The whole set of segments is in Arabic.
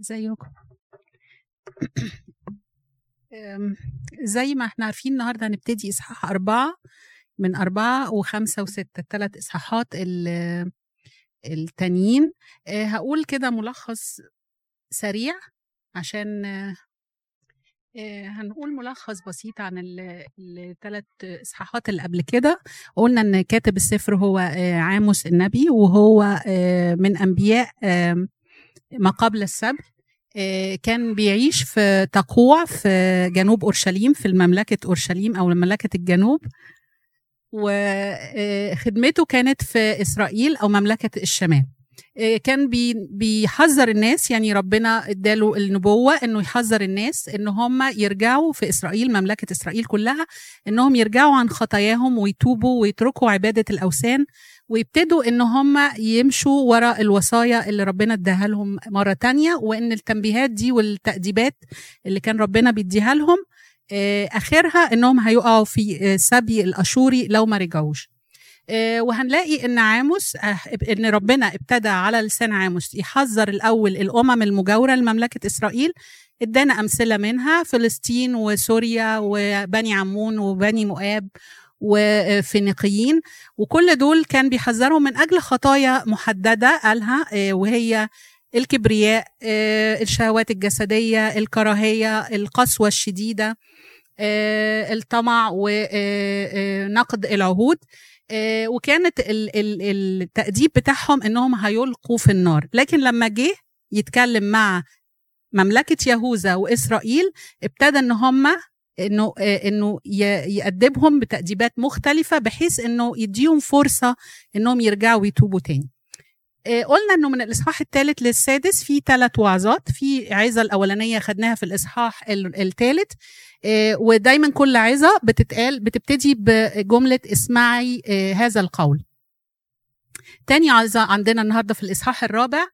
ازيكم أم، زي ما إحنا عارفين النهارده هنبتدي إصحاح أربعة من أربعة وخمسة وستة الثلاث إصحاحات ال- التانيين. أه، هقول كده ملخص سريع عشان أه، هنقول ملخص بسيط عن الثلاث إصحاحات اللي قبل كده. قلنا إن كاتب السفر هو أه، عاموس النبي وهو من أنبياء أه، ما قبل السبت آه، كان بيعيش في تقوع في جنوب أورشليم في المملكة أورشليم أو مملكة الجنوب. وخدمته كانت في إسرائيل أو مملكة الشمال. آه، كان بي- بيحذر الناس يعني ربنا اداله النبوة إنه يحذر الناس إن هم يرجعوا في إسرائيل مملكة إسرائيل كلها إنهم يرجعوا عن خطاياهم ويتوبوا ويتركوا عبادة الأوثان ويبتدوا إن هم يمشوا وراء الوصايا اللي ربنا اداها لهم مرة تانية وإن التنبيهات دي والتأديبات اللي كان ربنا بيديها لهم آه، آخرها إنهم هيقعوا في آه، سبي الأشوري لو ما رجعوش. آه، وهنلاقي إن عاموس آه، إن ربنا ابتدى على لسان عاموس يحذر الأول الأمم المجاورة لمملكة إسرائيل ادانا أمثلة منها فلسطين وسوريا وبني عمون وبني مؤاب وفينيقيين وكل دول كان بيحذرهم من أجل خطايا محددة قالها آه، وهي الكبرياء آه، الشهوات الجسدية الكراهية القسوة الشديدة آه، الطمع ونقد العهود آه، وكانت ال- ال- التأديب بتاعهم إنهم هيلقوا في النار. لكن لما جه يتكلم مع مملكة يهوذا وإسرائيل ابتدى إن هم إنه آه، إنه يأدبهم بتأديبات مختلفة بحيث إنه يديهم فرصة إنهم يرجعوا ويتوبوا تاني. آه، قلنا إنه من الإصحاح الثالث للسادس في ثلاث وعظات. في عظة الأولانية خدناها في الإصحاح الثالث ودايما كل عظة بتتقال بتبتدي بجملة اسمعي آه، هذا القول. تاني عظة عندنا النهارده في الإصحاح الرابع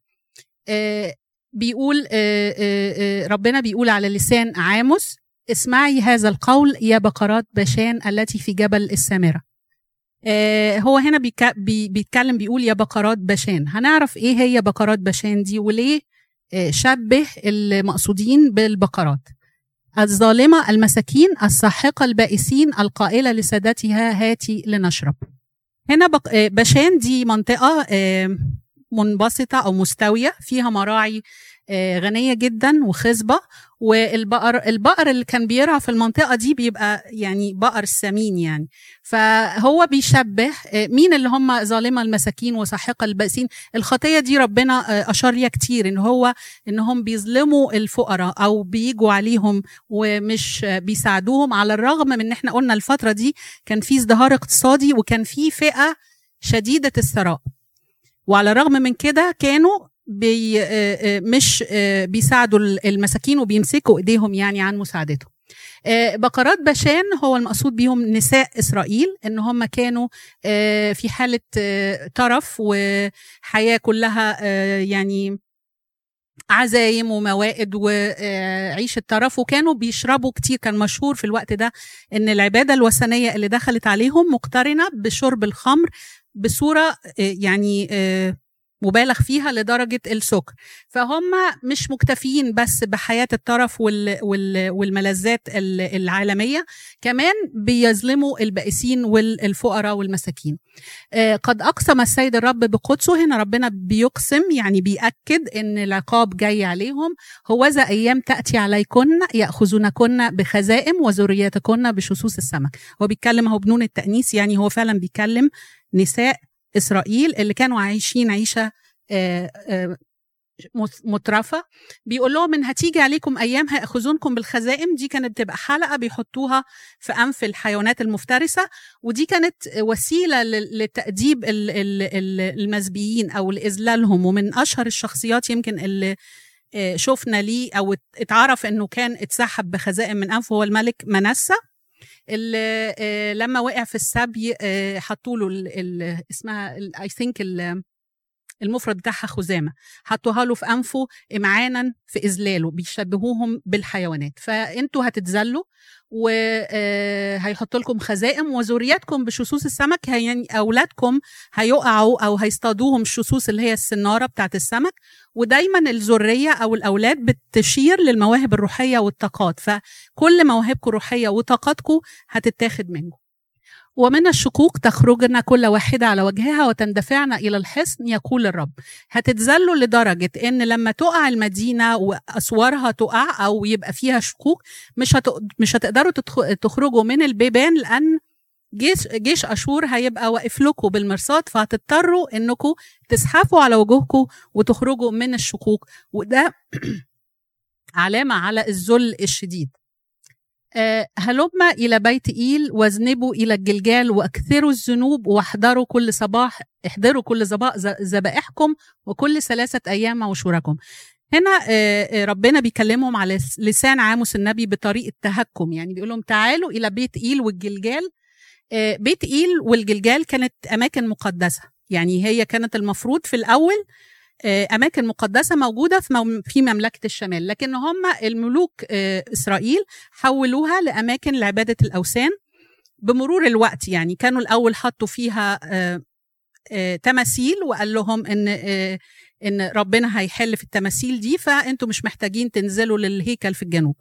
آه، بيقول آه، آه، آه، ربنا بيقول على لسان عاموس اسمعي هذا القول يا بقرات بشان التي في جبل السامرة. آه، هو هنا بيتكلم بيقول يا بقرات بشان. هنعرف إيه هي بقرات بشان دي وليه آه، شبه المقصودين بالبقرات. الظالمة المساكين الساحقة البائسين القائلة لسادتها هاتي لنشرب. هنا آه، بشان دي منطقة آه، منبسطة أو مستوية فيها مراعي آه، غنية جدا وخصبة. والبقر البقر اللي كان بيرعى في المنطقة دي بيبقى يعني بقر سمين يعني. فهو بيشبه آه، مين اللي هم ظالمة المساكين وساحقة البائسين الخطية دي ربنا آه، أشار ليها كتير إن هو إنهم بيظلموا الفقراء أو بيجوا عليهم ومش بيساعدوهم على الرغم من إن إحنا قلنا الفترة دي كان في ازدهار اقتصادي وكان في فئة شديدة الثراء. وعلى الرغم من كده كانوا بي آه، آه، مش آه، بيساعدوا المساكين وبيمسكوا إيديهم يعني عن مساعدتهم بقرات بشان هو المقصود بيهم نساء إسرائيل إن هم كانوا في حالة طرف وحياة كلها يعني عزايم وموائد وعيشة طرف وكانوا بيشربوا كتير. كان مشهور في الوقت ده إن العبادة الوثنية اللي دخلت عليهم مقترنة بشرب الخمر بصورة يعني مبالغ فيها لدرجة السكر. فهم مش مكتفيين بس بحياة الطرف وال وال والملذات ال- العالمية كمان بيظلموا البائسين والفقراء والمساكين. آه، قد أقسم السيد الرب بقدسه هنا ربنا بيقسم يعني بيأكد إن العقاب جاي عليهم. هوذا أيام تأتي عليكن يأخذونكن بخزائم وذرياتكن بشصوص السمك. هو بيتكلم هو بنون التأنيس يعني هو فعلا بيتكلم نساء إسرائيل اللي كانوا عايشين عيشة آه، آه، مت- مترفة بيقول لهم إن هتيجي عليكم أيام هيأخذونكم بالخزائم دي كانت بتبقى حلقة بيحطوها في أنف الحيوانات المفترسة ودي كانت وسيلة لتأديب ال- ال- ال- المزبيين أو لإذلالهم ومن أشهر الشخصيات يمكن اللي آه، شفنا ليه أو ات- اتعرف إنه كان اتسحب بخزائم من انفه هو الملك منسى. اللي آه، لما وقع في السبي حطوا له اسمها اي ثينك المفرد بتاعها خزامه حطوها له في أنفه امعانا في إذلاله بيشبهوهم بالحيوانات. فأنتوا هتتذلوا وهيحط لكم خزائم وذرياتكم بشصوص السمك يعني أولادكم هيقعوا أو هيصطادوهم الشصوص اللي هي السنارة بتاعت السمك. ودايما الذريه أو الأولاد بتشير للمواهب الروحية والطاقات. فكل مواهبكم الروحية وطاقاتكم هتتاخد منكم. ومن الشقوق تخرجن كل واحدة على وجهها وتندفعن إلى الحصن يقول الرب. هتتذلوا لدرجة إن لما تقع المدينة وأسوارها تقع أو يبقى فيها شقوق مش, هت... مش هتقدروا تخرجوا من البيبان لأن جيش جيش أشور هيبقى واقف لكم بالمرصاد فهتضطروا إنكم تزحفوا على وجوهكم وتخرجوا من الشقوق وده علامة على الذل الشديد. هلم إلى بيت إيل واذنبوا إلى الجلجال وأكثروا الذنوب واحضروا كل صباح احضروا كل صباح ذبائحكم وكل ثلاثة أيام وشوركم هنا آه، آه، ربنا بيكلمهم على لسان عاموس النبي بطريقة تهكم. يعني بيقول لهم تعالوا إلى بيت إيل والجلجال. بيت إيل والجلجال كانت أماكن مقدسة. يعني هي كانت المفروض في الأول آه، أماكن مقدسة موجودة في في مملكة الشمال لكن هم الملوك آه، إسرائيل حولوها لأماكن لعبادة الأوثان بمرور الوقت يعني كانوا الأول حطوا فيها آه، تماثيل وقال لهم إن إن ربنا هيحل في التماثيل دي فأنتوا مش محتاجين تنزلوا للهيكل في الجنوب.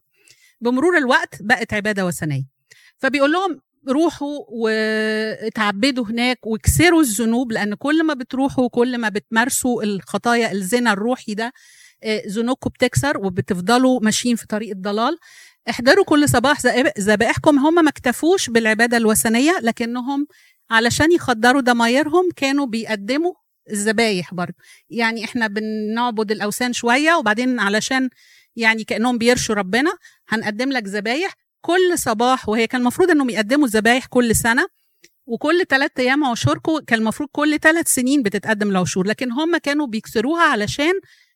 بمرور الوقت بقت عبادة وثنية. فبيقول لهم روحوا وتعبدوا هناك واكسروا الذنوب لأن كل ما بتروحوا كل ما بتمارسوا الخطايا الزنا الروحي ده آه، ذنوبكم بتكسر وبتفضلوا ماشيين في طريق الضلال. احضروا كل صباح ذبائحكم. هم ما اكتفوش بالعبادة الوثنية لكنهم علشان يخدروا ضمايرهم كانوا بيقدموا الذبايح برضه. يعني إحنا بنعبد الأوثان شوية وبعدين علشان يعني كأنهم بيرشوا ربنا هنقدم لك ذبايح كل صباح وهي كان المفروض إنهم يقدموا الذبايح كل سنة وكل ثلاث أيام عشوركم كان المفروض كل ثلاث سنين بتتقدم العشور لكن هم كانوا بيكسروها علشان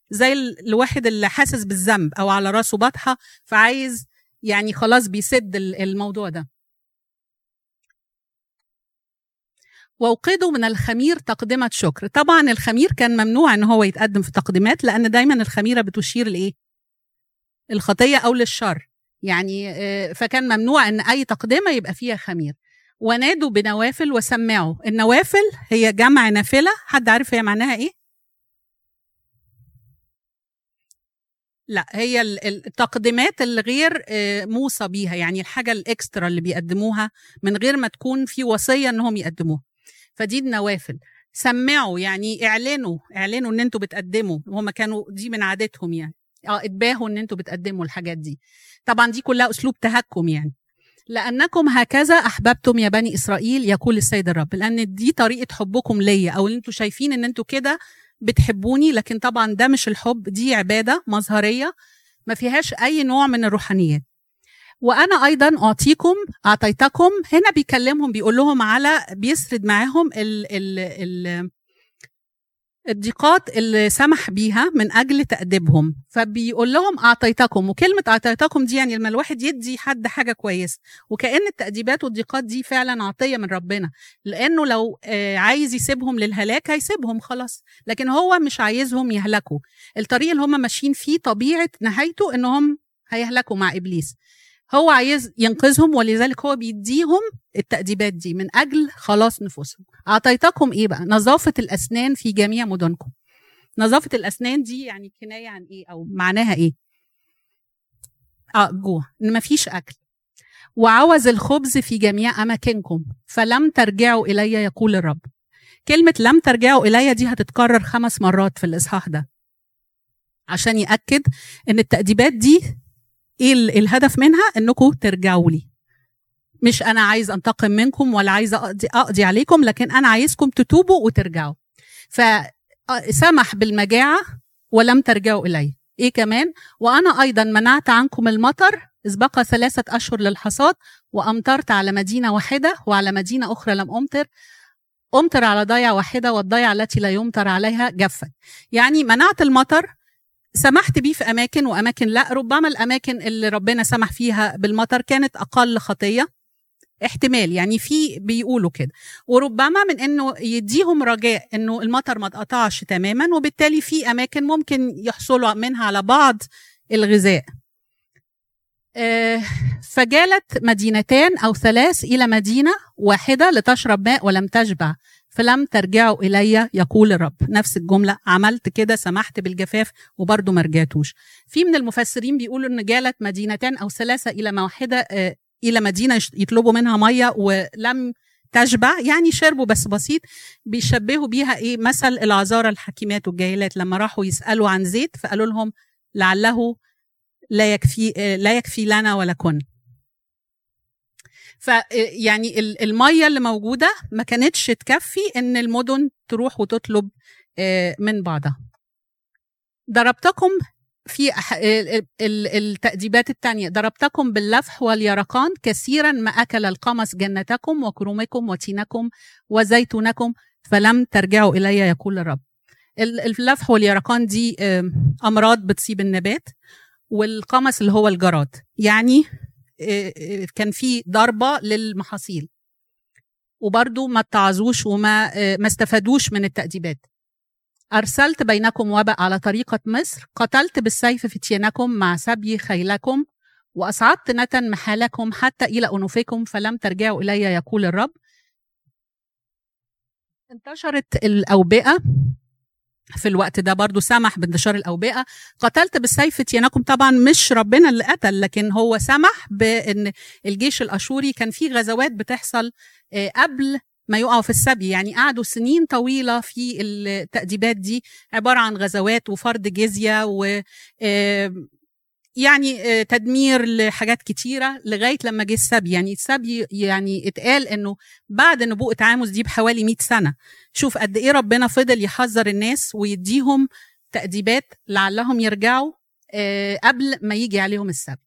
زي الواحد اللي حاسس بالذنب أو على راسه بطحه فعايز يعني خلاص بيسد الموضوع ده. ووقدوا من الخمير تقدمة شكر. طبعا الخمير كان ممنوع إن هو يتقدم في تقديمات لأن دايما الخميرة بتشير لإيه؟ الخطية أو للشر. يعني آه، فكان ممنوع إن أي تقدمة يبقى فيها خمير. ونادوا بنوافل وسمعوا. النوافل هي جمع نافلة. حد عارف هي معناها إيه؟ لا هي التقديمات الغير آه، موصى بيها. يعني الحاجة الإكسترا اللي بيقدموها من غير ما تكون في وصية إنهم يقدموها. فدي النوافل. سمعوا يعني إعلنوا. إعلنوا إن أنتوا بتقدموا. وهم كانوا دي من عادتهم يعني. آه اتباهوا إن أنتوا بتقدموا الحاجات دي. طبعا دي كلها أسلوب تهكم يعني. لأنكم هكذا أحببتم يا بني إسرائيل يقول السيد الرب لأن دي طريقة حبكم ليا أو أنتوا شايفين إن أنتوا كده بتحبوني لكن طبعا ده مش الحب دي عبادة مظهرية ما فيهاش أي نوع من الروحانيات. وأنا أيضا أعطيكم أعطيتكم هنا بيكلمهم بيقول لهم على بيسرد معاهم ال ال ال الضيقات اللي سمح بيها من أجل تأديبهم. فبيقول لهم أعطيتكم وكلمة أعطيتكم دي يعني لما الواحد يدي حد حاجة كويسة. وكأن التأديبات والضيقات دي فعلا عطية من ربنا. لأنه لو آه، عايز يسيبهم للهلاك هيسيبهم خلاص. لكن هو مش عايزهم يهلكوا. الطريق اللي هم ماشيين فيه طبيعة نهايته إنهم هيهلكوا مع إبليس. هو عايز ينقذهم ولذلك هو بيديهم التأديبات دي. من أجل خلاص نفوسهم. أعطيتكم إيه بقى؟ نظافة الأسنان في جميع مدنكم. نظافة الأسنان دي يعني كناية عن إيه؟ أو معناها إيه؟ آه جوع إن مفيش أكل. وعوز الخبز في جميع أماكنكم. فلم ترجعوا إلي يقول الرب. كلمة لم ترجعوا إلي دي هتتكرر خمس مرات في الإصحاح ده. عشان يأكد إن التأديبات دي إيه الهدف منها إنكم ترجعوا لي. مش أنا عايز أنتقم منكم ولا عايز اقضي, أقضي عليكم لكن أنا عايزكم تتوبوا وترجعوا. فسمح بالمجاعة ولم ترجعوا إلي. إيه كمان؟ وأنا أيضا منعت عنكم المطر إذ بقى ثلاثة أشهر للحصاد وأمطرت على مدينة واحدة وعلى مدينة أخرى لم أمطر. أمطر على ضيعة واحدة والضيعة التي لا يمطر عليها جفت. يعني منعت المطر سمحت بيه في أماكن وأماكن لا ربما الأماكن اللي ربنا سمح فيها بالمطر كانت أقل خطية. احتمال يعني في بيقولوا كده. وربما من إنه يديهم رجاء إنه المطر ما اتقطعش تماما وبالتالي في أماكن ممكن يحصلوا منها على بعض الغذاء. آه، فجالت مدينتان أو ثلاث إلى مدينة واحدة لتشرب ماء ولم تشبع. فلم ترجعوا إلي يقول الرب. نفس الجملة. عملت كده سمحت بالجفاف وبرضه ما رجعتوش. في من المفسرين بيقولوا إن جالت مدينتان أو ثلاثة إلى واحدة آه، إلى مدينة يطلبوا منها مية ولم تشبع يعني شربوا بس بسيط. بيشبهوا بيها إيه؟ مثل العذارى الحكيمات والجاهلات. لما راحوا يسألوا عن زيت فقالوا لهم لعله لا يكفي لا يكفي لنا ولا كن ف يعني المية اللي موجودة ما كانتش تكفي إن المدن تروح وتطلب آه، من بعضها. ضربتكم في التأديبات الثانية ضربتكم باللفح واليرقان كثيرا ما أكل القمص جنتكم وكرومكم وتينكم وزيتونكم فلم ترجعوا إلي يقول الرب. اللفح واليرقان دي أمراض بتصيب النبات والقمص اللي هو الجراد. يعني كان في ضربة للمحاصيل. وبرضو ما اتعظوش وما ما استفادوش من التأديبات. أرسلت بينكم وباء على طريقة مصر. قتلت بالسيف فتيانكم مع سبي خيلكم وأصعدت نتن محالكم حتى إلى أنوفكم فلم ترجعوا إلي يقول الرب. انتشرت الأوبئة. في الوقت ده برضو سمح بانتشار الأوبئة. قتلت بالسيف فتيانكم طبعا مش ربنا اللي قتل لكن هو سمح بأن الجيش الأشوري كان في غزوات بتحصل آه، قبل ما يقعوا في السبي. يعني قعدوا سنين طويلة في التأديبات دي عبارة عن غزوات وفرض جزية و يعني تدمير لحاجات كتيرة لغاية لما جه السبي. يعني السبي يعني اتقال إنه بعد نبوءة عاموس دي بحوالي 100 سنة. شوف قد إيه ربنا فضل يحذر الناس ويديهم تأديبات لعلهم يرجعوا قبل ما يجي عليهم السبي.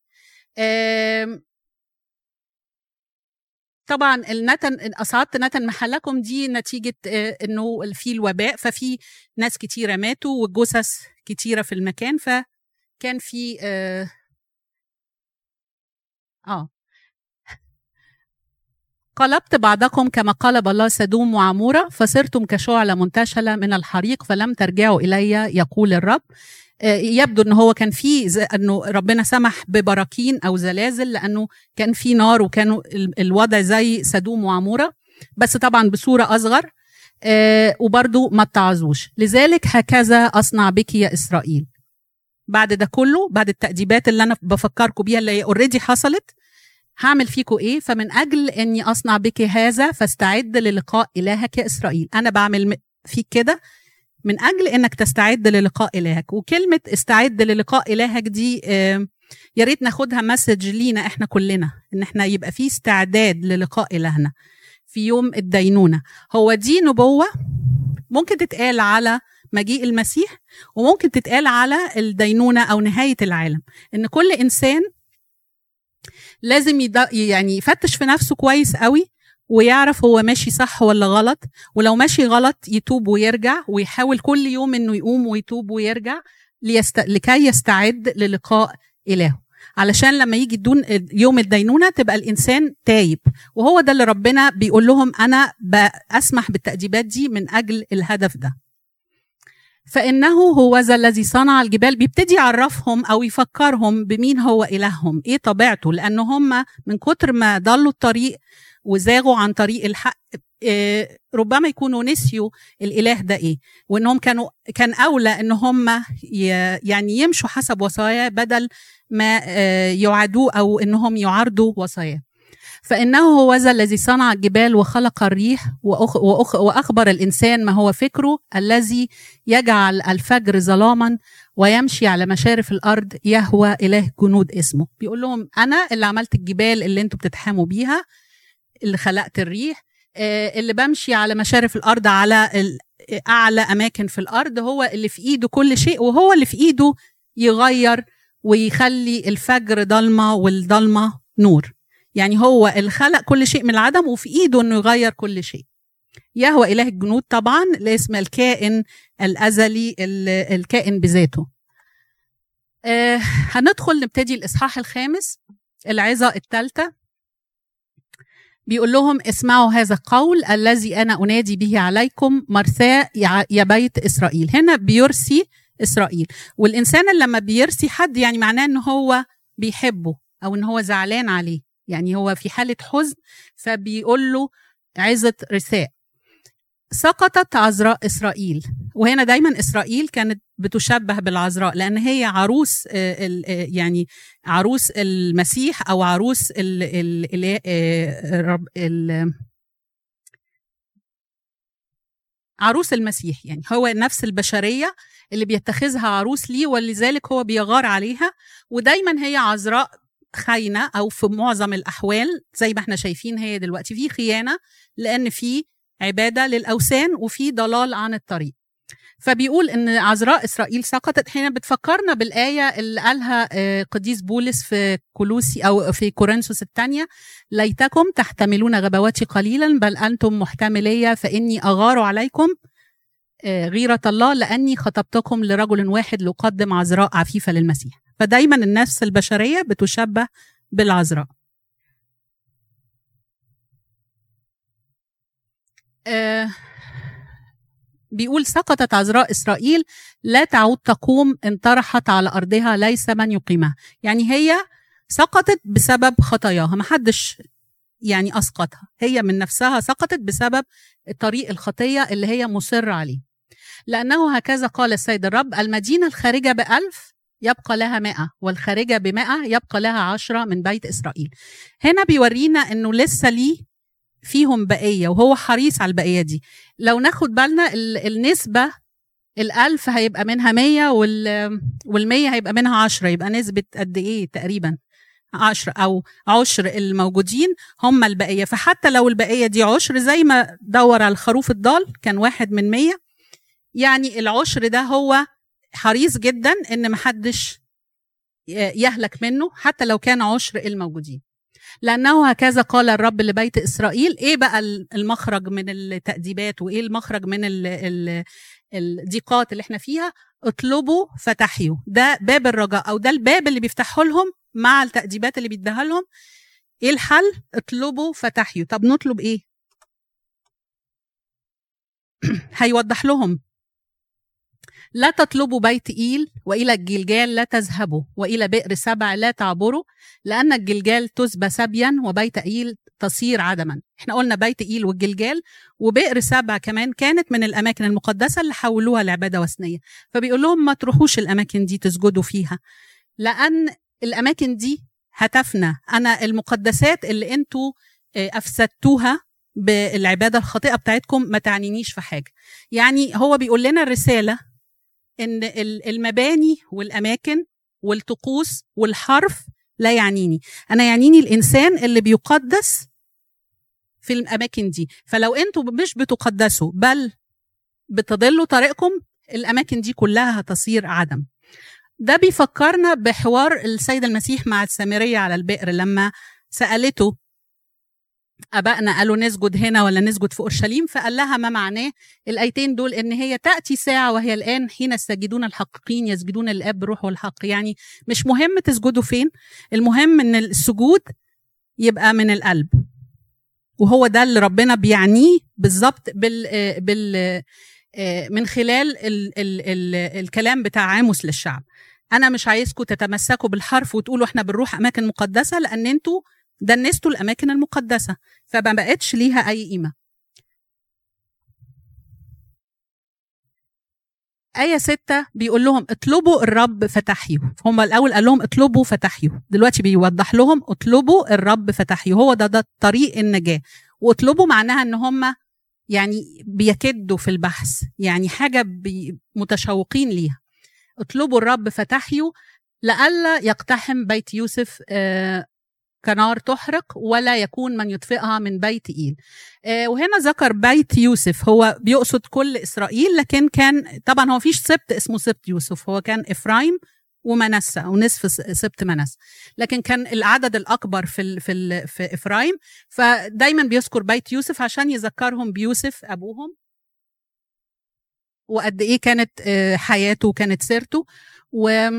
طبعا النتن أصعدت نتن محلكم دي نتيجة آه، إنه في الوباء ففي ناس كتيرة ماتوا والجثث كتيرة في المكان فكان في آه, آه. قلبت بعضكم كما قلب الله سدوم وعمورة فصرتم كشعلة منتشلة من الحريق فلم ترجعوا إلي يقول الرب. آه، يبدو إن هو كان في إنه ربنا سمح ببراكين أو زلازل لأنه كان في نار وكانوا الوضع زي سدوم وعمورة بس طبعا بصورة أصغر. آه، وبرضو ما اتعظوش لذلك هكذا أصنع بك يا إسرائيل. بعد ده كله بعد التأديبات اللي أنا بفكركم بيها اللي اوريدي حصلت هعمل فيكم إيه؟ فمن أجل إني أصنع بك هذا فاستعد للقاء إلهك يا إسرائيل. أنا بعمل فيك كده من أجل إنك تستعد للقاء إلهك. وكلمة استعد للقاء إلهك دي يا ريت ناخدها مسج لينا إحنا كلنا إن إحنا يبقى في استعداد للقاء إلهنا في يوم الدينونة. هو دي نبوة ممكن تتقال على مجيء المسيح وممكن تتقال على الدينونة أو نهاية العالم. إن كل إنسان لازم يعني يفتش في نفسه كويس قوي ويعرف هو ماشي صح ولا غلط. ولو ماشي غلط يتوب ويرجع ويحاول كل يوم إنه يقوم ويتوب ويرجع ليست... لكي يستعد للقاء إلهه. علشان لما يجي دون يوم الدينونة تبقى الإنسان تايب. وهو ده اللي ربنا بيقول لهم أنا بأسمح بالتأديبات دي من أجل الهدف ده. فإنه هو ذا الذي صنع الجبال. بيبتدي يعرفهم أو يفكرهم بمين هو إلههم. إيه طبيعته؟ لأن هم من كتر ما ضلوا الطريق وزاغوا عن طريق الحق آه، ربما يكونوا نسيوا الإله ده إيه. وإنهم كانوا كان أولى إن هم يعني يمشوا حسب وصاياه بدل ما آه، يعادوه أو إنهم يعارضوا وصاياه. فإنه هو ذا الذي صنع الجبال وخلق الريح وأخ وأخ وأخبر الإنسان ما هو فكره الذي يجعل الفجر ظلاما ويمشي على مشارف الأرض يهوى إله جنود اسمه. بيقول لهم أنا اللي عملت الجبال اللي أنتوا بتتحاموا بيها اللي خلقت الريح آه، اللي بمشي على مشارف الأرض على أعلى أماكن في الأرض هو اللي في إيده كل شيء وهو اللي في إيده يغير ويخلي الفجر ضلمة والضلمة نور. يعني هو اللي خلق كل شيء من العدم وفي إيده إنه يغير كل شيء. يهوى إله الجنود طبعا الاسم الكائن الأزلي الكائن بذاته. آه هندخل نبتدي الإصحاح الخامس العظة الثالثة. بيقول لهم اسمعوا هذا القول الذي أنا أنادي به عليكم مرثاة يا بيت إسرائيل. هنا بيرسي إسرائيل. والإنسان لما بيرسي حد يعني معناه إن هو بيحبه أو إن هو زعلان عليه. يعني هو في حالة حزن فبيقول له عزه رثاء. سقطت عذراء إسرائيل وهنا دايما إسرائيل كانت بتشبه بالعذراء لأن هي عروس آه، آه، يعني عروس المسيح أو عروس ال ال ال ال عروس المسيح يعني هو نفس البشرية اللي بيتخذها عروس ليه ولذلك هو بيغار عليها ودايما هي عذراء خاينة أو في معظم الأحوال زي ما إحنا شايفين هي دلوقتي. في خيانة لأن في عبادة للأوثان وفي ضلال عن الطريق. فبيقول إن عذراء إسرائيل سقطت هنا بتفكرنا بالآية اللي قالها آه، قديس بولس في كولوسي أو في كورنثوس الثانية ليتكم تحتملون غبواتي قليلا بل أنتم محتملية فإني أغار عليكم آه، غيرة الله لأني خطبتكم لرجل واحد لأقدم عذراء عفيفة للمسيح. فدايما النفس البشرية بتشبه بالعذراء. آه بيقول سقطت عذراء إسرائيل لا تعود تقوم إن طرحت على أرضها ليس من يقيمها. يعني هي سقطت بسبب خطاياها ما حدش يعني أسقطها. هي من نفسها سقطت بسبب طريق الخطية اللي هي مصرة عليه. لأنه هكذا قال السيد الرب المدينة الخارجة بألف يبقى لها مئة والخارجة بمئة يبقى لها عشرة من بيت إسرائيل. هنا بيورينا أنه لسه ليه فيهم بقية وهو حريص على البقية دي. لو ناخد بالنا النسبة الألف هيبقى منها مية والمية هيبقى منها عشرة يبقى نسبة قد إيه تقريبا؟ عشر أو عشر الموجودين هم البقية. فحتى لو البقية دي عشر زي ما دور على الخروف الضال كان واحد من مية يعني العشر ده هو حريص جدا إن محدش يهلك منه حتى لو كان عشر الموجودين. لأنه هكذا قال الرب لبيت إسرائيل إيه بقى المخرج من التأديبات وإيه المخرج من الضيقات اللي إحنا فيها؟ اطلبوا فتحيوا. ده باب الرجاء أو ده الباب اللي بيفتحه لهم مع التأديبات اللي بيديها لهم. إيه الحل؟ اطلبوا فتحيوا. طب نطلب إيه؟ هيوضح لهم. لا تطلبوا بيت إيل وإلى الجلجال لا تذهبوا وإلى بئر سبع لا تعبروا لأن الجلجال تسبى سبيا وبيت إيل تصير عدما. إحنا قلنا بيت إيل والجلجال وبئر سبع كمان كانت من الأماكن المقدسة اللي حولوها لعبادة وثنية. فبيقول لهم ما تروحوش الأماكن دي تسجدوا فيها لأن الأماكن دي هتفنى. أنا المقدسات اللي أنتوا آه، أفسدتوها بالعبادة الخاطئة بتاعتكم ما تعنينيش في حاجة. يعني هو بيقول لنا الرسالة إن المباني والأماكن والطقوس والحرف لا يعنيني. أنا يعنيني الإنسان اللي بيقدس في الأماكن دي. فلو أنتوا مش بتقدسوا بل بتضلوا طريقكم الأماكن دي كلها هتصير عدم. ده بيفكرنا بحوار السيد المسيح مع السامرية على البئر لما سألته أبائنا قالوا نسجد هنا ولا نسجد في أورشليم؟ فقال لها ما معناه؟ الآيتين دول إن هي تأتي ساعة وهي الآن حين الساجدون الحقيقيين يسجدون للآب بروح والحق. يعني مش مهم تسجدوا فين المهم إن السجود يبقى من القلب. وهو ده اللي ربنا بيعنيه بالظبط بال بال من خلال ال ال ال الكلام بتاع عاموس للشعب. أنا مش عايزكم تتمسكوا بالحرف وتقولوا إحنا بنروح أماكن مقدسة لأن أنتوا دنستوا الأماكن المقدسة فما بقتش ليها أي قيمة. آية ستة بيقول لهم اطلبوا الرب فتحيوا هم الأول قال لهم اطلبوا فتحيوا دلوقتي بيوضح لهم اطلبوا الرب فتحيوا هو ده ده طريق النجاة. واطلبوا معناها إن هم يعني بيكدوا في البحث يعني حاجة متشوقين ليها. اطلبوا الرب فتحيوا لئلا يقتحم بيت يوسف آه، كنار تحرق ولا يكون من يطفئها من بيت إيل آه، وهنا ذكر بيت يوسف. هو بيقصد كل إسرائيل لكن كان طبعا هو مافيش سبط اسمه سبط يوسف. هو كان إفرايم ومنسى أو نصف سبط منسى. لكن كان العدد الأكبر في ال في ال في إفرايم. فدايما بيذكر بيت يوسف عشان يذكرهم بيوسف أبوهم. وقد إيه كانت آه، حياته وكانت سيرته. و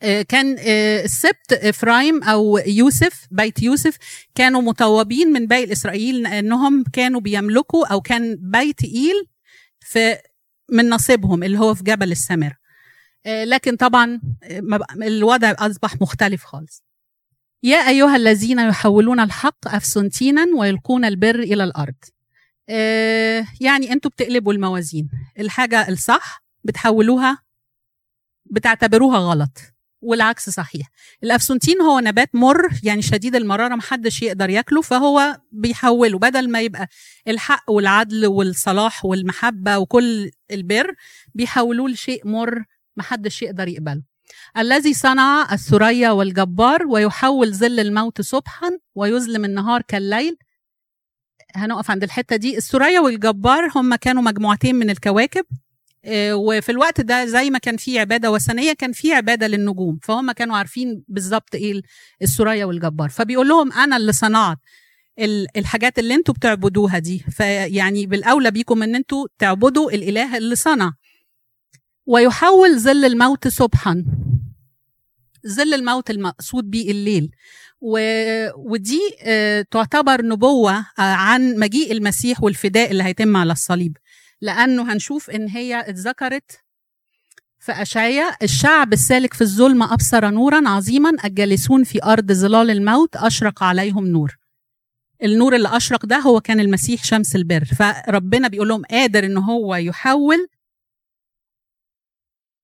كان آه، السبط إفرايم أو يوسف بيت يوسف كانوا مطوبين من باقي إسرائيل لانهم كانوا بيملكوا أو كان بيت ايل من نصيبهم اللي هو في جبل السمر. آه، لكن طبعا الوضع أصبح مختلف خالص. يا أيها الذين يحولون الحق افسنتينا ويلقون البر إلى الأرض. يعني أنتوا بتقلبوا الموازين. الحاجة الصح بتحولوها بتعتبروها غلط. والعكس صحيح. الافسنتين هو نبات مر يعني شديد المرارة محدش يقدر ياكله فهو بيحوله. بدل ما يبقى الحق والعدل والصلاح والمحبة وكل البر بيحولوه لشيء مر محدش يقدر يقبله. الذي صنع الثريا والجبار ويحول ظل الموت صبحا ويظلم النهار كالليل. هنقف عند الحتة دي. الثريا والجبار هم كانوا مجموعتين من الكواكب. وفي الوقت ده زي ما كان في عبادة وثنية كان في عبادة للنجوم. فهم كانوا عارفين بالظبط إيه السوريا والجبار. فبيقول لهم أنا اللي صنعت الحاجات اللي أنتوا بتعبدوها دي. فيعني بالأولى بيكم إن أنتوا تعبدوا الإله اللي صنع. ويحول ظل الموت صبحا. ظل الموت المقصود به الليل. و... ودي آه، تعتبر نبوة آه، عن مجيء المسيح والفداء اللي هيتم على الصليب. لأنه هنشوف إن هي اتذكرت في أشعية الشعب السالك في الظلمة أبصر نورا عظيما. الجالسون في أرض ظلال الموت أشرق عليهم نور. النور اللي أشرق ده هو كان المسيح شمس البر. فربنا بيقول لهم قادر إن هو يحول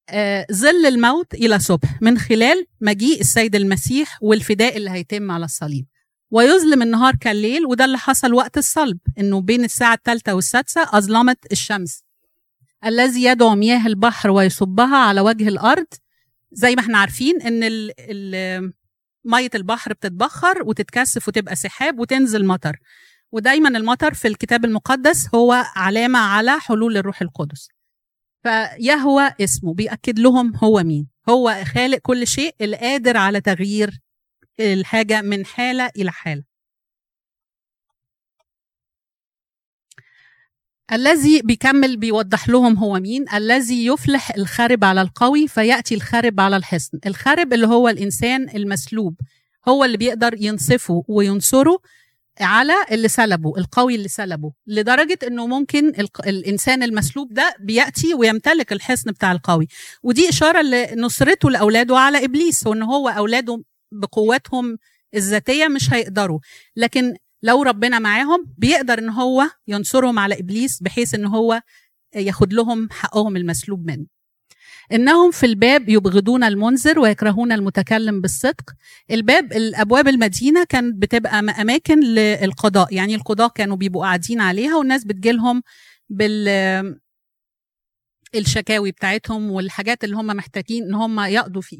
آه، ظل الموت إلى صبح. من خلال مجيء السيد المسيح والفداء اللي هيتم على الصليب. ويظلم النهار كالليل وده اللي حصل وقت الصلب إنه بين الساعة الثالثه والسادسة أظلمت الشمس. الذي يدعو مياه البحر ويصبها على وجه الأرض زي ما إحنا عارفين إن مية البحر بتتبخر وتتكثف وتبقى سحاب وتنزل مطر. ودايما المطر في الكتاب المقدس هو علامة على حلول الروح القدس. فيهوى اسمه بيأكد لهم هو مين. هو خالق كل شيء القادر على تغيير الحاجة من حالة إلى حالة. الذي بيكمل بيوضح لهم هو مين؟ الذي يفلح الخرب على القوي فيأتي الخرب على الحصن الخرب اللي هو الإنسان المسلوب هو اللي بيقدر ينصفه وينصره على اللي سلبه القوي اللي سلبه لدرجة إنه ممكن الإنسان المسلوب ده بيأتي ويمتلك الحصن بتاع القوي. ودي إشارة لنصرته لأولاده على إبليس وإن هو أولاده بقوتهم الذاتية مش هيقدروا. لكن لو ربنا معاهم بيقدر إن هو ينصرهم على إبليس بحيث إن هو ياخد لهم حقهم المسلوب منه. إنهم في الباب يبغضون المنذر ويكرهون المتكلم بالصدق. الباب الأبواب المدينة كانت بتبقى أماكن للقضاء. يعني القضاء كانوا بيبقوا قاعدين عليها والناس بتجيلهم بال الشكاوي بتاعتهم والحاجات اللي هم محتاجين إن هم يقضوا في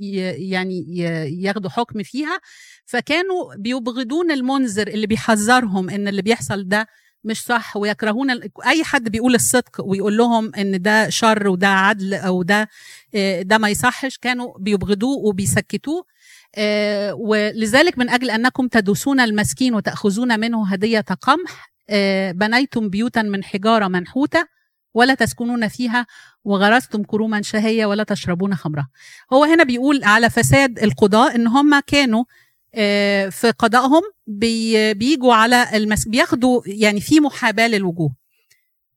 يعني ياخدوا حكم فيها. فكانوا بيبغضون المنذر اللي بيحذرهم إن اللي بيحصل ده مش صح ويكرهون أي حد بيقول الصدق ويقول لهم إن ده شر وده عدل أو ده آه، ده ما يصحش كانوا بيبغضوه وبيسكتوه. آه، ولذلك من أجل أنكم تدوسون المسكين وتأخذون منه هدية قمح آه، بنيتم بيوتا من حجارة منحوتة. ولا تسكنون فيها وغرستم كروما شهية ولا تشربون خمرها. هو هنا بيقول على فساد القضاء إن هم كانوا آه، في قضائهم بيجوا على المس... بياخدوا يعني في محاباة للوجوه.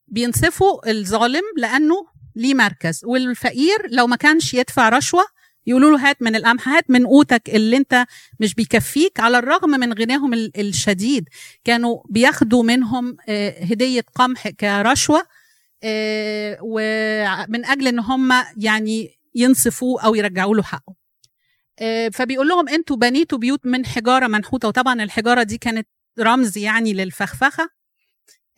بينصفوا الظالم لأنه ليه مركز. والفقير لو ما كانش يدفع رشوة يقولوا له هات من القمح هات من قوتك اللي انت مش بيكفيك على الرغم من غناهم الشديد. كانوا بياخدوا منهم آه، هدية قمح كرشوة آه، ومن أجل إن هم يعني ينصفوه أو يرجعوا له حقه. آه، فبيقول لهم أنتوا بنيتوا بيوت من حجارة منحوتة وطبعا الحجارة دي كانت رمز يعني للفخفخة.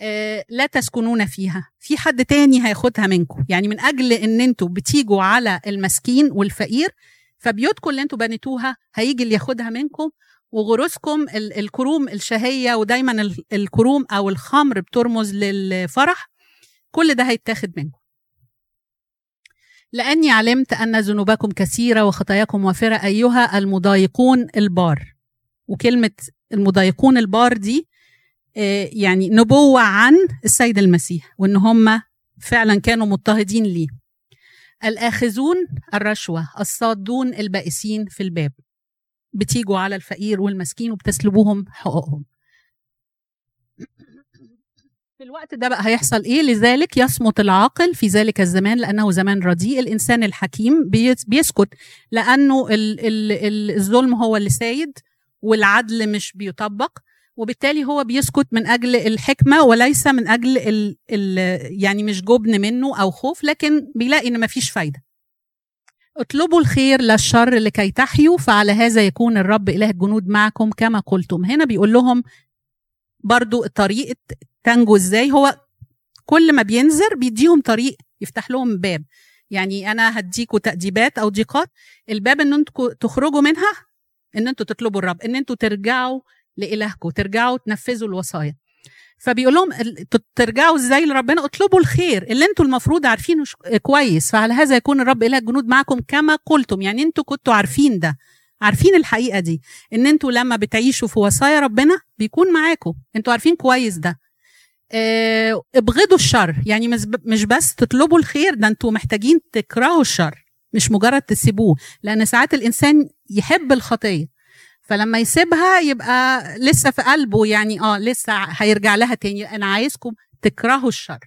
آه، لا تسكنون فيها. في حد تاني هياخدها منكم. يعني من أجل إن أنتوا بتيجوا على المسكين والفقير فبيوتكم اللي أنتوا بنيتوها هيجي اللي ياخدها منكم. وغروسكم الكروم الشهية ودايما الكروم أو الخمر بترمز للفرح. كل ده هيتاخد منكم. لأني علمت أن ذنوبكم كثيرة وخطاياكم وافرة أيها المضايقون البار. وكلمة المضايقون البار دي آه، يعني نبوة عن السيد المسيح وإن هم فعلا كانوا مضطهدين ليه. الآخذون الرشوة الصادون البائسين في الباب. بتيجوا على الفقير والمسكين وبتسلبوهم حقوقهم. في الوقت ده بقى هيحصل إيه؟ لذلك يصمت العاقل في ذلك الزمان لأنه زمان رديء الإنسان الحكيم بيسكت لأنه الظلم هو اللي سايد والعدل مش بيطبق وبالتالي هو بيسكت من أجل الحكمة وليس من أجل ال ال يعني مش جبن منه أو خوف لكن بيلاقي إن مفيش فايدة. اطلبوا الخير لا الشر لكي تحيوا فعلى هذا يكون الرب إله الجنود معكم كما قلتم. هنا بيقول لهم برضو طريقة تنجو إزاي. هو كل ما بينذر بيديهم طريق يفتح لهم باب. يعني أنا هديكوا تأديبات أو ضيقات الباب إن أنتوا تخرجوا منها إن أنتوا تطلبوا الرب إن أنتوا ترجعوا لالهكم ترجعوا تنفذوا الوصايا. فبيقول لهم ترجعوا إزاي لربنا؟ اطلبوا الخير. اللي أنتوا المفروض عارفينه كويس. فعلى هذا يكون الرب إله الجنود معكم كما قلتم؟ يعني أنتوا كنتوا عارفين ده. عارفين الحقيقة دي إن أنتوا لما بتعيشوا في وصايا ربنا بيكون معاكم. أنتوا عارفين كويس ده. آه ابغضوا الشر. يعني مش بس تطلبوا الخير ده أنتوا محتاجين تكرهوا الشر مش مجرد تسيبوه. لأن ساعات الإنسان يحب الخطية فلما يسيبها يبقى لسه في قلبه يعني آه لسه هيرجع لها تاني. أنا عايزكم تكرهوا الشر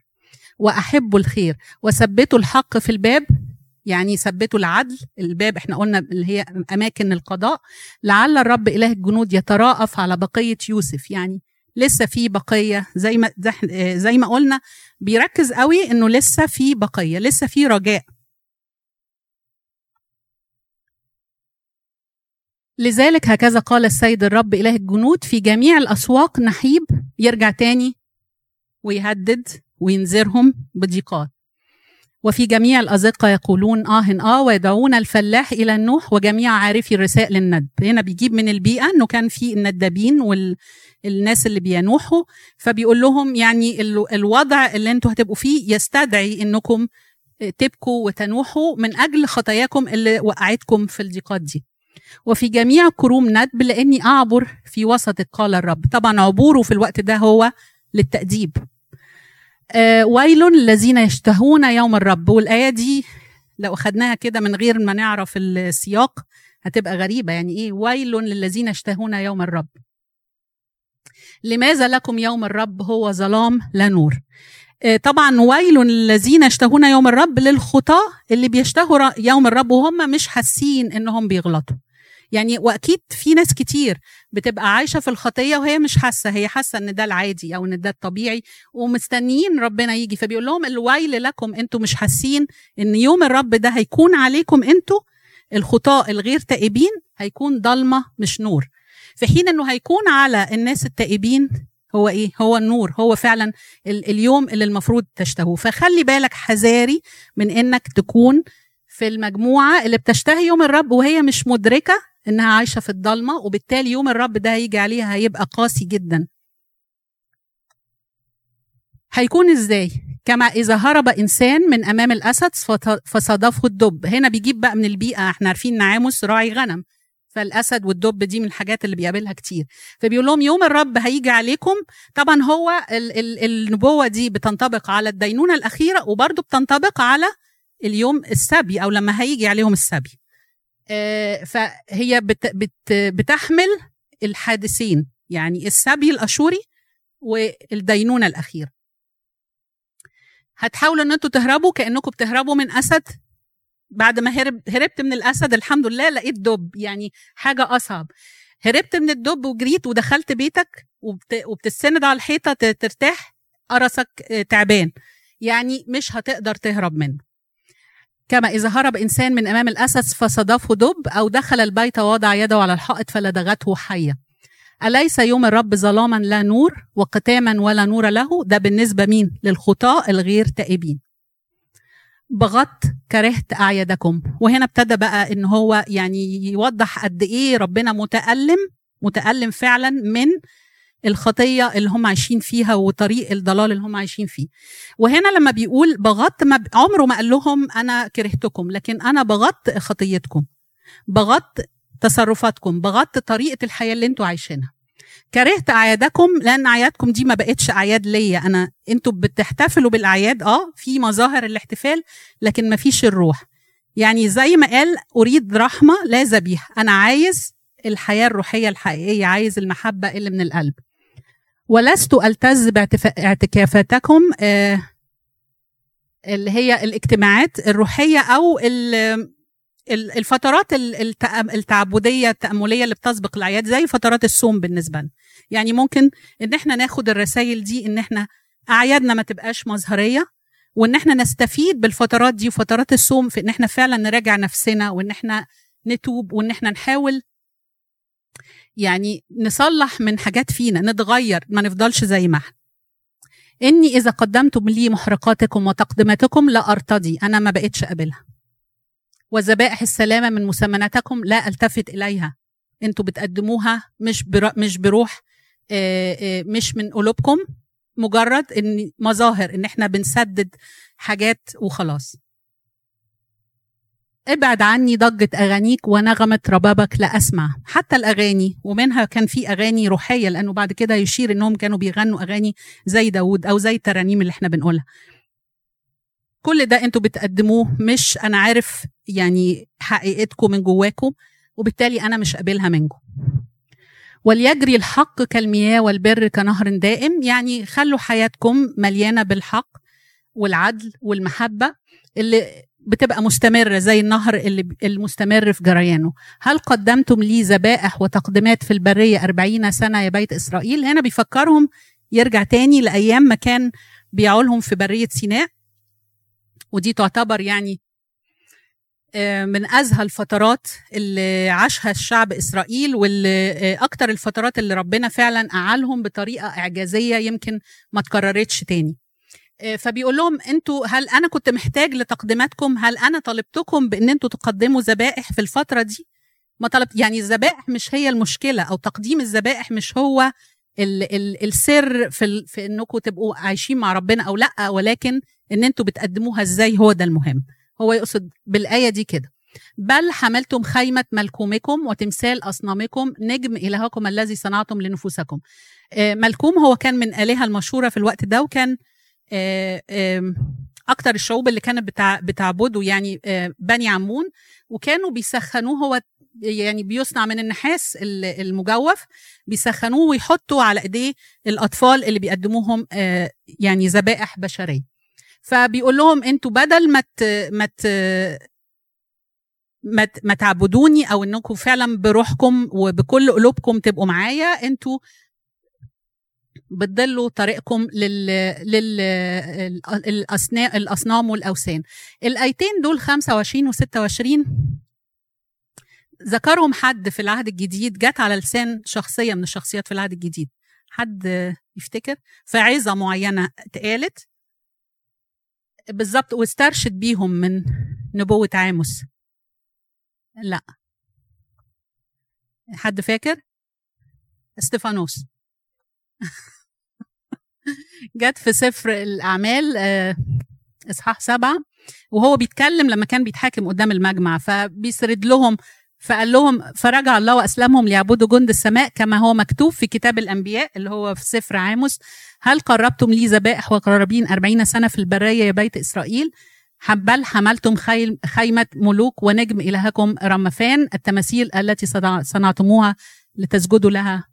وأحبوا الخير وثبتوا الحق في الباب يعني ثبتوا العدل الباب إحنا قلنا اللي هي أماكن القضاء لعل الرب إله الجنود يتراءف على بقية يوسف. يعني لسه في بقية زي ما زي ما قلنا بيركز قوي إنه لسه في بقية لسه في رجاء. لذلك هكذا قال السيد الرب إله الجنود في جميع الأسواق نحيب يرجع تاني ويهدد وينذرهم بضيقات. وفي جميع الأزقة يقولون آه آه ويدعون الفلاح إلى النوح وجميع عارفي الرساء للندب. هنا بيجيب من البيئة أنه كان في الندابين والناس اللي بينوحوا فبيقول لهم يعني الوضع اللي أنتوا هتبقوا فيه يستدعي إنكم تبكوا وتنوحوا من أجل خطاياكم اللي وقعتكم في الضيقات دي. وفي جميع كروم ندب لأني أعبر في وسطك قال الرب. طبعا عبوره في الوقت ده هو للتأديب. آه ويل الذين يشتهون يوم الرب. والآية دي لو أخدناها كده من غير ما نعرف السياق هتبقى غريبة. يعني إيه؟ ويل للذين يشتهون يوم الرب. لماذا لكم يوم الرب هو ظلام لا نور؟ آه طبعا ويل للذين يشتهون يوم الرب للخطاة اللي بيشتهوا يوم الرب وهم مش حاسين إنهم بيغلطوا. يعني وأكيد في ناس كتير بتبقى عايشة في الخطية وهي مش حاسة هي حاسة إن ده العادي أو إن ده الطبيعي ومستنيين ربنا يجي. فبيقول لهم الويل لكم أنتوا مش حاسين إن يوم الرب ده هيكون عليكم أنتوا؟ الخطاء الغير تائبين هيكون ضلمة مش نور. في حين إنه هيكون على الناس التائبين هو إيه؟ هو النور هو فعلا اليوم اللي المفروض تشتهوه. فخلي بالك حذاري من إنك تكون في المجموعة اللي بتشتهي يوم الرب وهي مش مدركة إنها عايشة في الضلمة وبالتالي يوم الرب ده هيجي عليها هيبقى قاسي جدا. هيكون إزاي؟ كما إذا هرب إنسان من أمام الأسد فصادفه الدب. هنا بيجيب بقى من البيئة إحنا عارفين ان عاموس راعي غنم. فالأسد والدب دي من الحاجات اللي بيقابلها كتير. فبيقول لهم يوم الرب هيجي عليكم طبعا هو ال ال النبوة دي بتنطبق على الدينونة الأخيرة وبرضه بتنطبق على اليوم السبي أو لما هيجي عليهم السبي. فهي بت بت بتحمل الحادثين يعني السبي الأشوري والدينونة الأخيرة. هتحاولوا إن أنتوا تهربوا كأنكم بتهربوا من أسد. بعد ما هرب هربت من الأسد الحمد لله لقيت دب يعني حاجة أصعب. هربت من الدب وجريت ودخلت بيتك وبت... وبتستند على الحيطة ترتاح قرصك تعبان. يعني مش هتقدر تهرب منه. كما إذا هرب إنسان من أمام الأسد فصدفه دب أو دخل البيت ووضع يده على الحائط فلدغته حية. أليس يوم الرب ظلاما لا نور وقتاما ولا نور له؟ ده بالنسبة مين؟ للخطاء الغير تائبين. بغض كرهت أعيادكم. وهنا ابتدى بقى إن هو يعني يوضح قد إيه ربنا متألم متألم فعلا من الخطية اللي هم عايشين فيها وطريق الضلال اللي هم عايشين فيه. وهنا لما بيقول بغضت ما عمره ما قال لهم أنا كرهتكم لكن أنا بغضت خطيتكم بغضت تصرفاتكم بغضت طريقة الحياة اللي أنتوا عايشينها. كرهت أعيادكم لأن أعيادكم دي ما بقتش أعياد ليا. أنا أنتوا بتحتفلوا بالأعياد آه في مظاهر الاحتفال لكن ما فيش الروح. يعني زي ما قال أريد رحمة لا ذبيحة. أنا عايز الحياة الروحية الحقيقية عايز المحبة اللي من القلب. ولست ألتز باعتكافاتكم آه اللي هي الاجتماعات الروحية أو الفترات التعبدية التأملية اللي بتسبق الأعياد زي فترات الصوم بالنسبة لنا. يعني ممكن إن إحنا ناخد الرسائل دي إن إحنا أعيادنا ما تبقاش مظهريه وإن إحنا نستفيد بالفترات دي وفترات الصوم في إن إحنا فعلا نراجع نفسنا وإن إحنا نتوب وإن إحنا نحاول يعني نصلح من حاجات فينا نتغير ما نفضلش زي ما إحنا. إني إذا قدمتم لي محرقاتكم وتقدماتكم لا أرتضي أنا ما بقتش قابلها وذبائح السلامة من مسمناتكم لا ألتفت إليها. أنتوا بتقدموها مش مش بروح مش من قلوبكم مجرد ان مظاهر إن إحنا بنسدد حاجات وخلاص. ابعد عني ضجة أغانيك ونغمة ربابك لا أسمع. حتى الأغاني ومنها كان في أغاني روحية لأنه بعد كده يشير إنهم كانوا بيغنوا أغاني زي داود أو زي الترانيم اللي إحنا بنقولها. كل ده أنتوا بتقدموه مش أنا عارف يعني حقيقتكم من جواكم وبالتالي أنا مش قابلها منكم. وليجري الحق كالمياه والبر كنهر دائم يعني خلوا حياتكم مليانة بالحق والعدل والمحبة اللي بتبقى مستمرة زي النهر اللي المستمر في جريانه. هل قدمتم لي ذبائح وتقدمات في البرية أربعين سنة يا بيت إسرائيل؟ هنا بيفكرهم يرجع تاني لأيام ما كان بيعولهم في برية سيناء. ودي تعتبر يعني آه، من أزهى الفترات اللي عاشها الشعب إسرائيل واللي آه، أكتر الفترات اللي ربنا فعلا أعالهم بطريقة إعجازية يمكن ما تكررتش تاني. فبيقول لهم أنتوا هل أنا كنت محتاج لتقديماتكم؟ هل أنا طلبتكم بإن أنتوا تقدموا ذبائح في الفترة دي؟ ما طلبت يعني الذبائح مش هي المشكلة أو تقديم الذبائح مش هو ال ال السر في, في إنكم تبقوا عايشين مع ربنا أو لأ ولكن إن أنتوا بتقدموها إزاي هو ده المهم. هو يقصد بالآية دي كده بل حملتم خيمة ملكومكم وتمثال أصنامكم نجم إلهكم الذي صنعتم لنفوسكم. آه، ملكوم هو كان من آلهة المشهورة في الوقت ده وكان آه، أكتر الشعوب اللي كانت بتع... بتعبده يعني آه، بني عمون وكانوا بيسخنوه هو يعني بيصنع من النحاس المجوف بيسخنوه ويحطوا على إيديه الأطفال اللي بيقدموهم آه، يعني ذبائح بشرية. فبيقول لهم أنتوا بدل ما ما ما ما تعبدوني أو إنكم فعلا بروحكم وبكل قلوبكم تبقوا معايا أنتوا بتضلوا طريقكم لل لل الأصنام, الأصنام والأوثان. الأيتين دول 25 و 26 ذكرهم حد في العهد الجديد؟ جت على لسان شخصية من الشخصيات في العهد الجديد. حد يفتكر؟ في عظة معينة اتقالت؟ بالظبط واسترشد بيهم من نبوة عاموس. لا. حد فاكر؟ استفانوس جت في سفر الأعمال آه، إصحاح سبعة وهو بيتكلم لما كان بيتحاكم قدام المجمع فبيسرد لهم فقال لهم فرجع الله وأسلمهم ليعبدوا جند السماء كما هو مكتوب في كتاب الأنبياء اللي هو في سفر عاموس. هل قربتم لي ذبائح وقرابين أربعين سنة في البرية يا بيت إسرائيل؟ بل حملتم خيمة ملوك ونجم إلهكم رمفان التماثيل التي صنعتموها لتسجدوا لها.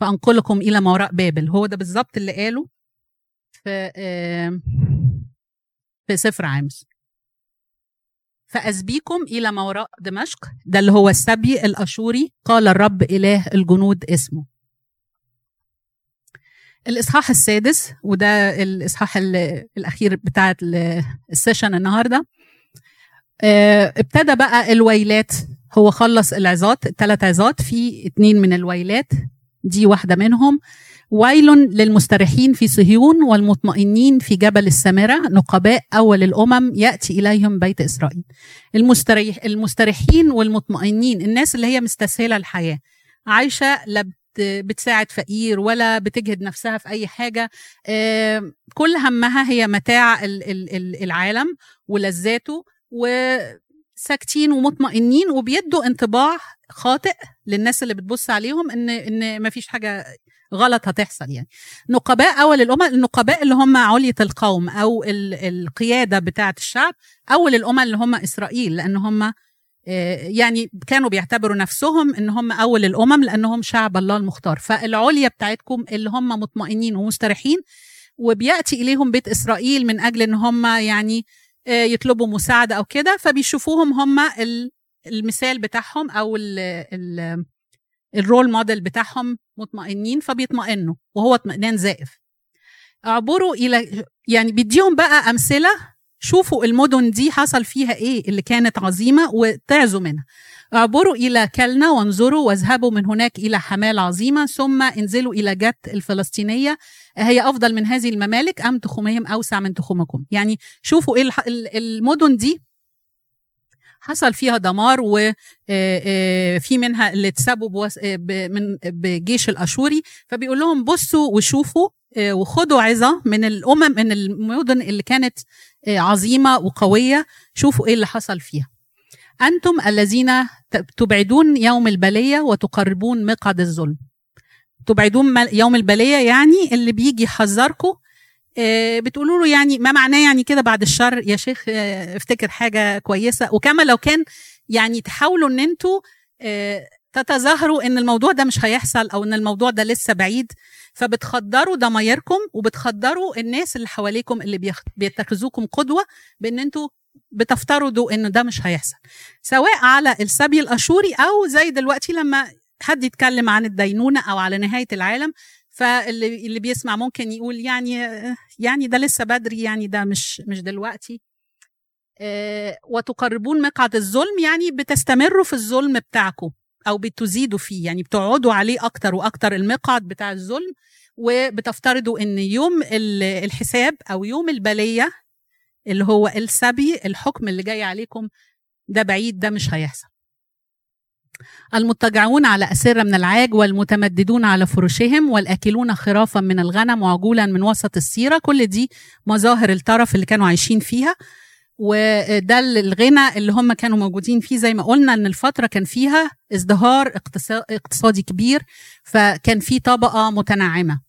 فأنقلكم إلى ما وراء بابل. هو ده بالظبط اللي قاله في في سفر عامس. فأسبيكم إلى ما وراء دمشق. ده اللي هو السبي الأشوري. قال الرب إله الجنود اسمه. الإصحاح السادس وده الإصحاح الأخير بتاع السيشن النهاردة. آه، ابتدى بقى الويلات. هو خلص العظات الثلاث عظات في اتنين من الويلات. دي واحدة منهم. ويل للمستريحين في صهيون والمطمئنين في جبل السامرة نقباء أول الأمم يأتي إليهم بيت إسرائيل. المستريح المستريحين والمطمئنين الناس اللي هي مستسهلة الحياة. عايشة لا بتساعد فقير ولا بتجهد نفسها في أي حاجة. كل همها هي متاع العالم ولذاته وساكتين ومطمئنين وبيدوا انطباع خاطئ للناس اللي بتبص عليهم إن إن ما فيش حاجة غلط هتحصل يعني. نقباء أول الأمم النقباء اللي هم علية القوم أو القيادة بتاعة الشعب أول الأمم اللي هم إسرائيل لأن هم يعني كانوا بيعتبروا نفسهم إن هم أول الأمم لأنهم شعب الله المختار. فالعليا بتاعتكم اللي هم مطمئنين ومستريحين وبيأتي إليهم بيت إسرائيل من أجل إن هم يعني يطلبوا مساعدة أو كده فبيشوفوهم هم المثال بتاعهم أو ال ال الرول موديل بتاعهم مطمئنين فبيطمئنوا وهو اطمئنان زائف. اعبروا إلى يعني بيديهم بقى أمثلة شوفوا المدن دي حصل فيها إيه اللي كانت عظيمة وتعزوا منها. اعبروا إلى كلنا وانظروا واذهبوا من هناك إلى حمال عظيمة ثم انزلوا إلى جت الفلسطينية. هي أفضل من هذه الممالك أم تخومهم أوسع من تخومكم؟ يعني شوفوا إيه المدن دي حصل فيها دمار وفي منها اللي اتسابوا من بجيش الأشوري. فبيقول لهم بصوا وشوفوا وخدوا عظة من الأمم من المدن اللي كانت عظيمة وقوية. شوفوا إيه اللي حصل فيها. أنتم الذين تبعدون يوم البلية وتقربون مقعد الظلم. تبعدون يوم البلية يعني اللي بيجي يحذركم بتقولوا له يعني ما معناه يعني كده بعد الشر؟ يا شيخ افتكر حاجة كويسة. وكما لو كان يعني تحاولوا إن أنتوا تتظاهروا إن الموضوع ده مش هيحصل أو إن الموضوع ده لسه بعيد فبتخدروا ضمايركم وبتخدروا الناس اللي حواليكم اللي بيتخذوكم قدوة بإن أنتوا بتفترضوا إن ده مش هيحصل. سواء على السبي الأشوري أو زي دلوقتي لما حد يتكلم عن الدينونة أو على نهاية العالم فاللي اللي بيسمع ممكن يقول يعني يعني ده لسه بدري يعني ده مش مش دلوقتي. وتقربون مقعد الظلم يعني بتستمروا في الظلم بتاعكم أو بتزيدوا فيه يعني بتقعدوا عليه أكتر وأكتر المقعد بتاع الظلم وبتفترضوا إن يوم الحساب أو يوم البلية اللي هو السبي الحكم اللي جاي عليكم ده بعيد ده مش هيحصل. المضطجعون على أسرة من العاج والمتمددون على فرشهم والآكلون خرافا من الغنم وعجولا من وسط السيرة. كل دي مظاهر الطرف اللي كانوا عايشين فيها. وده الغنى اللي هم كانوا موجودين فيه زي ما قلنا إن الفترة كان فيها ازدهار اقتصادي كبير فكان في طبقة متنعمة.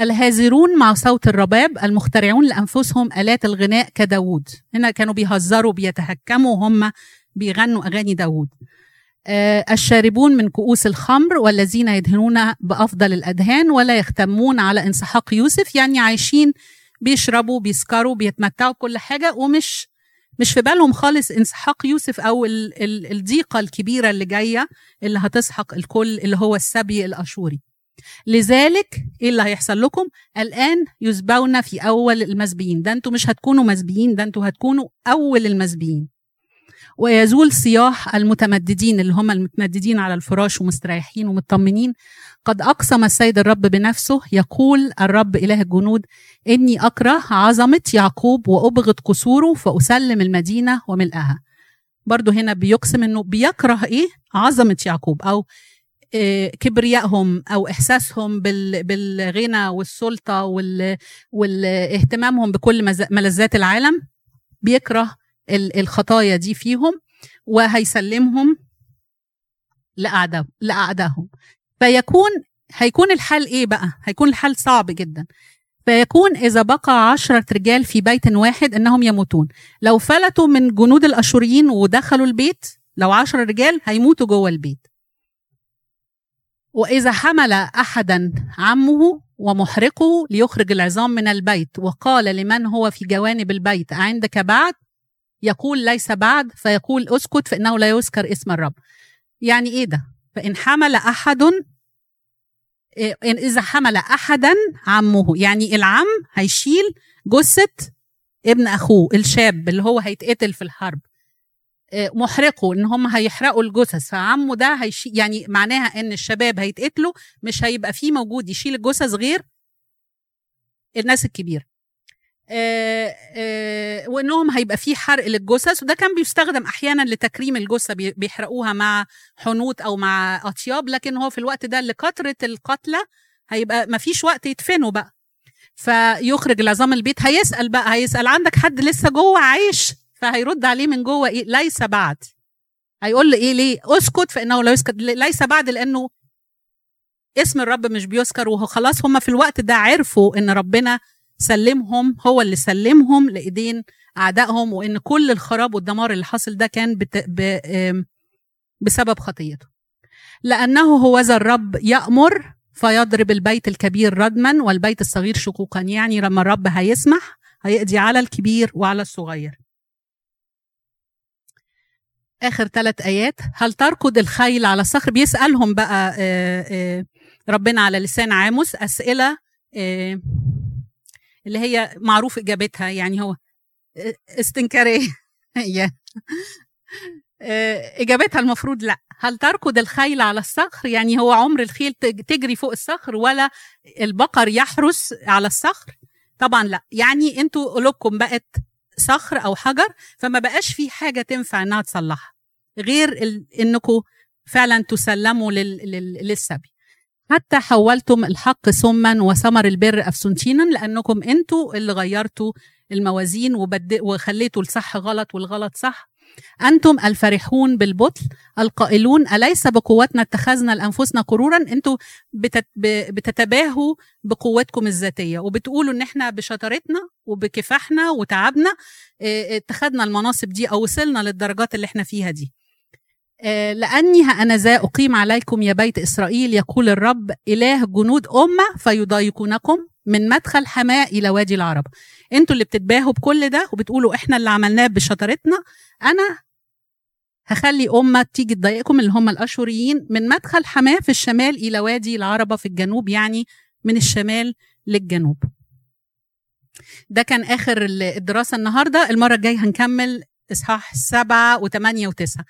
الهازرون مع صوت الرباب المخترعون لأنفسهم آلات الغناء كداوود. هنا كانوا بيهزروا بيتهكموا هم بيغنوا أغاني داوود. الشاربون من كؤوس الخمر والذين يدهنون بأفضل الأدهان ولا يختمون على انسحاق يوسف يعني عايشين بيشربوا بيسكروا بيتمتعوا بكل حاجة ومش مش في بالهم خالص انسحاق يوسف أو ال ال الضيقة الكبيرة اللي جاية اللي هتسحق الكل اللي هو السبي الأشوري. لذلك إيه اللي هيحصل لكم؟ الآن يسبون في أول المسبيين. ده أنتوا مش هتكونوا مسبيين ده أنتوا هتكونوا أول المسبيين. ويزول صياح المتمددين اللي هم المتمددين على الفراش ومستريحين ومطمنين. قد أقسم السيد الرب بنفسه يقول الرب إله الجنود إني أكره عظمة يعقوب وأبغض قصوره فأسلم المدينة وملئها. برضو هنا بيقسم أنه بيكره إيه؟ عظمة يعقوب أو كبريائهم أو إحساسهم بالغنى والسلطة والاهتمامهم بكل ملذات العالم. بيكره الخطايا دي فيهم وهيسلمهم لأعداهم لأعداهم فيكون هيكون الحال إيه بقى؟ هيكون الحال صعب جدا. فيكون إذا بقى عشرة رجال في بيت واحد إنهم يموتون. لو فلتوا من جنود الأشوريين ودخلوا البيت لو عشر رجال هيموتوا جوه البيت. وإذا حمل أحدا عمه ومحرقه ليخرج العظام من البيت وقال لمن هو في جوانب البيت عندك بعد؟ يقول ليس بعد فيقول اسكت فإنه لا يذكر اسم الرب. يعني إيه ده؟ فإن حمل أحد إن إذا حمل أحدا عمه يعني العم هيشيل جثة ابن أخوه الشاب اللي هو هيتقتل في الحرب. محرقه إن هم هيحرقوا الجثث فعمه ده هيشيل يعني معناها إن الشباب هيتقتلوا مش هيبقى فيه موجود يشيل الجثث غير الناس الكبيره وإنهم هيبقى فيه حرق للجثث وده كان بيستخدم أحيانا لتكريم الجثة بيحرقوها مع حنوط أو مع أطياب لكن هو في الوقت ده لكثرة القتلى هيبقى ما فيش وقت يدفنوا بقى. فيخرج العظام البيت هيسأل بقى هيسأل عندك حد لسه جوه عايش؟ فهيرد عليه من جوه إيه؟ ليس بعد. هيقول له إيه؟ ليه؟ اسكت فإنه لا يسكت ليس بعد لأنه اسم الرب مش بيذكر وهو خلاص هم في الوقت ده عرفوا إن ربنا سلمهم هو اللي سلمهم لإيدين أعدائهم وإن كل الخراب والدمار اللي حصل ده كان بت... ب... بسبب خطيته. لأنه هو ذا الرب يأمر فيضرب البيت الكبير ردما والبيت الصغير شقوقا. يعني لما الرب هيسمح هيقضي على الكبير وعلى الصغير. آخر ثلاث آيات. هل تركض الخيل على الصخر؟ بيسألهم بقى ربنا على لسان عاموس أسئلة اللي هي معروف إجابتها يعني هو استنكارية. إجابتها المفروض لأ. هل تركض الخيل على الصخر؟ يعني هو عمر الخيل تجري فوق الصخر ولا البقر يحرس على الصخر؟ طبعا لأ. يعني أنتوا قلوبكم بقت صخر أو حجر فما بقاش في حاجة تنفع إنها تصلحها غير انكم فعلا تسلموا للسبي. حتى حولتم الحق سما وثمر البر أفسنتينا لأنكم أنتوا اللي غيرتوا الموازين وبد... وخليتوا الصح غلط والغلط صح. أنتم الفرحون بالبطل القائلون أليس بقوتنا اتخذنا لأنفسنا قرورا؟ أنتم بتت... بتتباهوا بقوتكم الذاتية. وبتقولوا إن إحنا بشطارتنا وبكفاحنا وتعبنا اتخذنا المناصب دي أو وصلنا للدرجات اللي إحنا فيها دي. لأني أنا ذا أقيم عليكم يا بيت إسرائيل يقول الرب إله جنود أمة فيضايقونكم من مدخل حماة إلى وادي العرب. أنتوا اللي بتتباهوا بكل ده وبتقولوا إحنا اللي عملناه بشطارتنا أنا هخلي أمة تيجي تضايقكم اللي هم الأشوريين من مدخل حماة في الشمال إلى وادي العربة في الجنوب يعني من الشمال للجنوب. ده كان آخر الدراسة النهاردة. المرة الجاية هنكمل إصحاح سبعة وثمانية وتسعة.